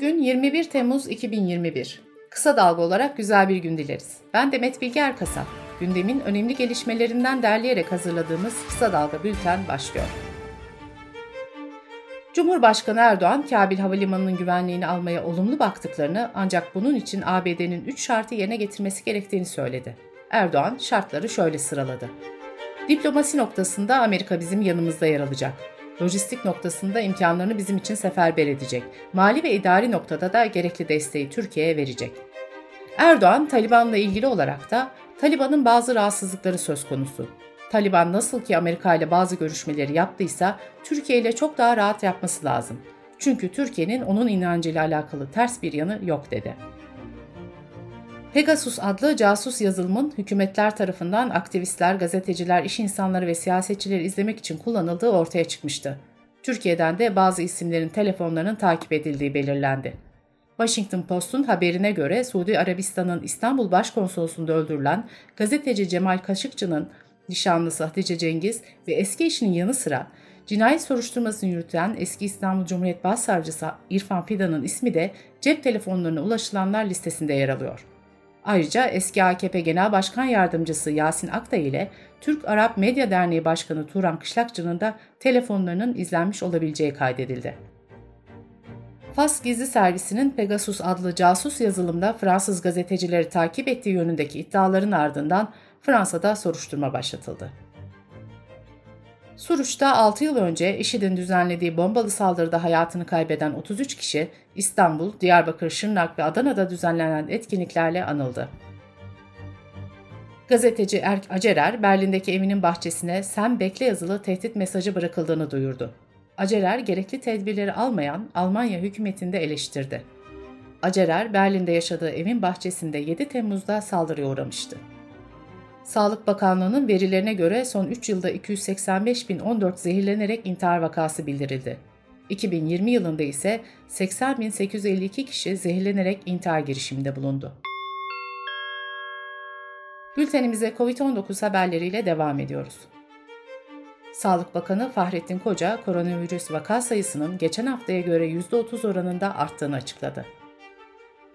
Bugün 21 Temmuz 2021. Kısa dalga olarak güzel bir gün dileriz. Ben Demet Bilge Erkasap. Gündemin önemli gelişmelerinden derleyerek hazırladığımız Kısa Dalga Bülten başlıyor. Cumhurbaşkanı Erdoğan, Kabil Havalimanı'nın güvenliğini almaya olumlu baktıklarını ancak bunun için ABD'nin 3 şartı yerine getirmesi gerektiğini söyledi. Erdoğan şartları şöyle sıraladı. Diplomasi noktasında Amerika bizim yanımızda yer alacak. Lojistik noktasında imkanlarını bizim için seferber edecek. Mali ve idari noktada da gerekli desteği Türkiye'ye verecek. Erdoğan, Taliban'la ilgili olarak da Taliban'ın bazı rahatsızlıkları söz konusu. Taliban nasıl ki Amerika ile bazı görüşmeleri yaptıysa Türkiye ile çok daha rahat yapması lazım. Çünkü Türkiye'nin onun inancıyla alakalı ters bir yanı yok dedi. Pegasus adlı casus yazılımın hükümetler tarafından aktivistler, gazeteciler, iş insanları ve siyasetçileri izlemek için kullanıldığı ortaya çıkmıştı. Türkiye'den de bazı isimlerin telefonlarının takip edildiği belirlendi. Washington Post'un haberine göre Suudi Arabistan'ın İstanbul Başkonsolosluğu'nda öldürülen gazeteci Cemal Kaşıkçı'nın nişanlısı Hatice Cengiz ve eski eşinin yanı sıra cinayet soruşturmasını yürüten eski İstanbul Cumhuriyet Başsavcısı İrfan Fidan'ın ismi de cep telefonlarına ulaşılanlar listesinde yer alıyor. Ayrıca eski AKP Genel Başkan Yardımcısı Yasin Aktay ile Türk Arap Medya Derneği Başkanı Turan Kışlakçı'nın da telefonlarının izlenmiş olabileceği kaydedildi. Fas gizli servisinin Pegasus adlı casus yazılımda Fransız gazetecileri takip ettiği yönündeki iddiaların ardından Fransa'da soruşturma başlatıldı. Suruç'ta 6 yıl önce IŞİD'in düzenlediği bombalı saldırıda hayatını kaybeden 33 kişi İstanbul, Diyarbakır, Şırnak ve Adana'da düzenlenen etkinliklerle anıldı. Gazeteci Erk Acerer, Berlin'deki evinin bahçesine sen bekle yazılı tehdit mesajı bırakıldığını duyurdu. Acerer, gerekli tedbirleri almayan Almanya hükümetini de eleştirdi. Acerer, Berlin'de yaşadığı evin bahçesinde 7 Temmuz'da saldırıya uğramıştı. Sağlık Bakanlığı'nın verilerine göre son 3 yılda 285.014 zehirlenerek intihar vakası bildirildi. 2020 yılında ise 80.852 kişi zehirlenerek intihar girişiminde bulundu. Bültenimize COVID-19 haberleriyle devam ediyoruz. Sağlık Bakanı Fahrettin Koca, koronavirüs vaka sayısının geçen haftaya göre %30 oranında arttığını açıkladı.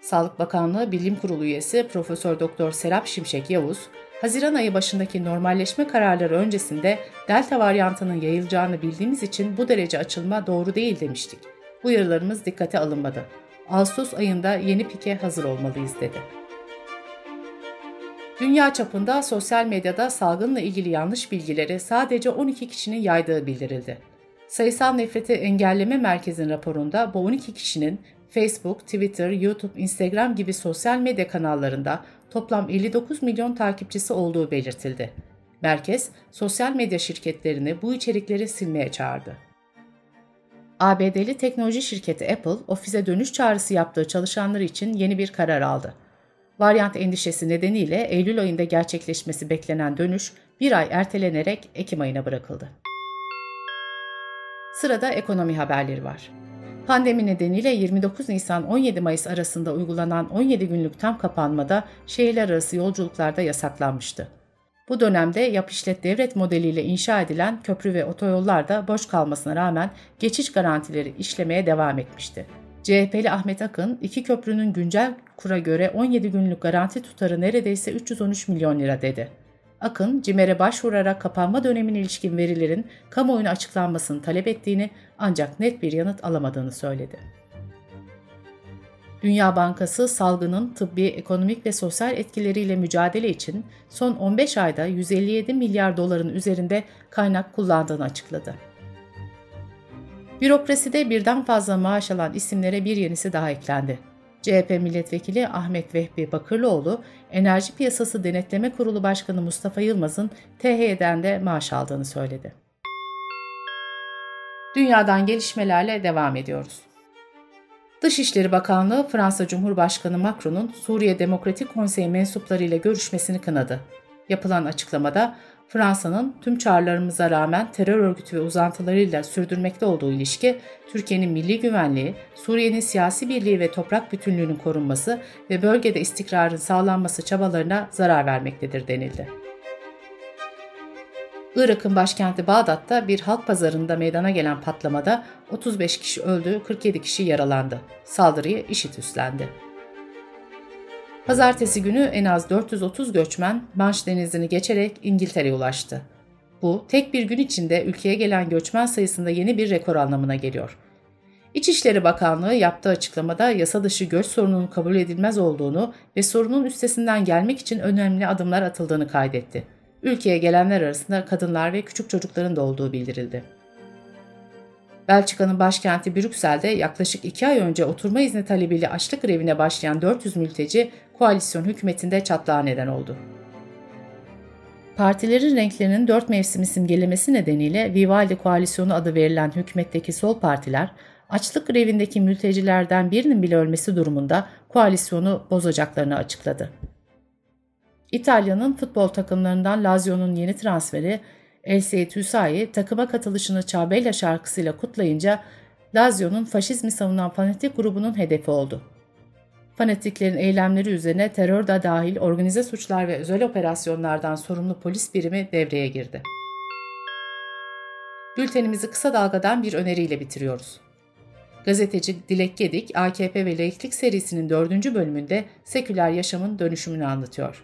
Sağlık Bakanlığı Bilim Kurulu üyesi Profesör Doktor Serap Şimşek Yavuz, Haziran ayı başındaki normalleşme kararları öncesinde delta varyantının yayılacağını bildiğimiz için bu derece açılma doğru değil demiştik. Bu uyarılarımız dikkate alınmadı. Ağustos ayında yeni pike hazır olmalıyız dedi. Dünya çapında sosyal medyada salgınla ilgili yanlış bilgileri sadece 12 kişinin yaydığı bildirildi. Sayısal Nefreti Engelleme Merkezi'nin raporunda bu 12 kişinin Facebook, Twitter, YouTube, Instagram gibi sosyal medya kanallarında toplam 59 milyon takipçisi olduğu belirtildi. Merkez, sosyal medya şirketlerini bu içerikleri silmeye çağırdı. ABD'li teknoloji şirketi Apple, ofise dönüş çağrısı yaptığı çalışanları için yeni bir karar aldı. Varyant endişesi nedeniyle Eylül ayında gerçekleşmesi beklenen dönüş bir ay ertelenerek Ekim ayına bırakıldı. Sırada ekonomi haberleri var. Pandemi nedeniyle 29 Nisan-17 Mayıs arasında uygulanan 17 günlük tam kapanmada şehirler arası yolculuklarda yasaklanmıştı. Bu dönemde yap işlet devlet modeliyle inşa edilen köprü ve otoyollar da boş kalmasına rağmen geçiş garantileri işlemeye devam etmişti. CHP'li Ahmet Akın, iki köprünün güncel kura göre 17 günlük garanti tutarı neredeyse 313 milyon lira dedi. Akın, CİMER'e başvurarak kapanma dönemine ilişkin verilerin kamuoyuna açıklanmasını talep ettiğini ancak net bir yanıt alamadığını söyledi. Dünya Bankası salgının tıbbi, ekonomik ve sosyal etkileriyle mücadele için son 15 ayda 157 milyar doların üzerinde kaynak kullandığını açıkladı. Bürokraside birden fazla maaş alan isimlere bir yenisi daha eklendi. CHP milletvekili Ahmet Vehbi Bakırlıoğlu, Enerji Piyasası Denetleme Kurulu Başkanı Mustafa Yılmaz'ın THY'den de maaş aldığını söyledi. Dünyadan gelişmelerle devam ediyoruz. Dışişleri Bakanlığı Fransa Cumhurbaşkanı Macron'un Suriye Demokratik Konseyi mensuplarıyla görüşmesini kınadı. Yapılan açıklamada Fransa'nın tüm çağrılarımıza rağmen terör örgütü ve uzantılarıyla sürdürmekte olduğu ilişki, Türkiye'nin milli güvenliği, Suriye'nin siyasi birliği ve toprak bütünlüğünün korunması ve bölgede istikrarın sağlanması çabalarına zarar vermektedir denildi. Irak'ın başkenti Bağdat'ta bir halk pazarında meydana gelen patlamada 35 kişi öldü, 47 kişi yaralandı. Saldırıyı IŞİD üstlendi. Pazartesi günü en az 430 göçmen Manş Denizi'ni geçerek İngiltere'ye ulaştı. Bu, tek bir gün içinde ülkeye gelen göçmen sayısında yeni bir rekor anlamına geliyor. İçişleri Bakanlığı yaptığı açıklamada yasa dışı göç sorununun kabul edilmez olduğunu ve sorunun üstesinden gelmek için önemli adımlar atıldığını kaydetti. Ülkeye gelenler arasında kadınlar ve küçük çocukların da olduğu bildirildi. Belçika'nın başkenti Brüksel'de yaklaşık iki ay önce oturma izni talebiyle açlık grevine başlayan 400 mülteci koalisyon hükümetinde çatlağa neden oldu. Partilerin renklerinin dört mevsimi simgelemesi nedeniyle Vivaldi Koalisyonu adı verilen hükümetteki sol partiler, açlık grevindeki mültecilerden birinin bile ölmesi durumunda koalisyonu bozacaklarını açıkladı. İtalya'nın futbol takımlarından Lazio'nun yeni transferi El Seyit takıma katılışını Çabella şarkısıyla kutlayınca Lazio'nun faşizmi savunan fanatik grubunun hedefi oldu. Fanatiklerin eylemleri üzerine terör da dahil organize suçlar ve özel operasyonlardan sorumlu polis birimi devreye girdi. Bültenimizi kısa dalgadan bir öneriyle bitiriyoruz. Gazeteci Dilek Gedik, AKP ve Laiklik serisinin dördüncü bölümünde seküler yaşamın dönüşümünü anlatıyor.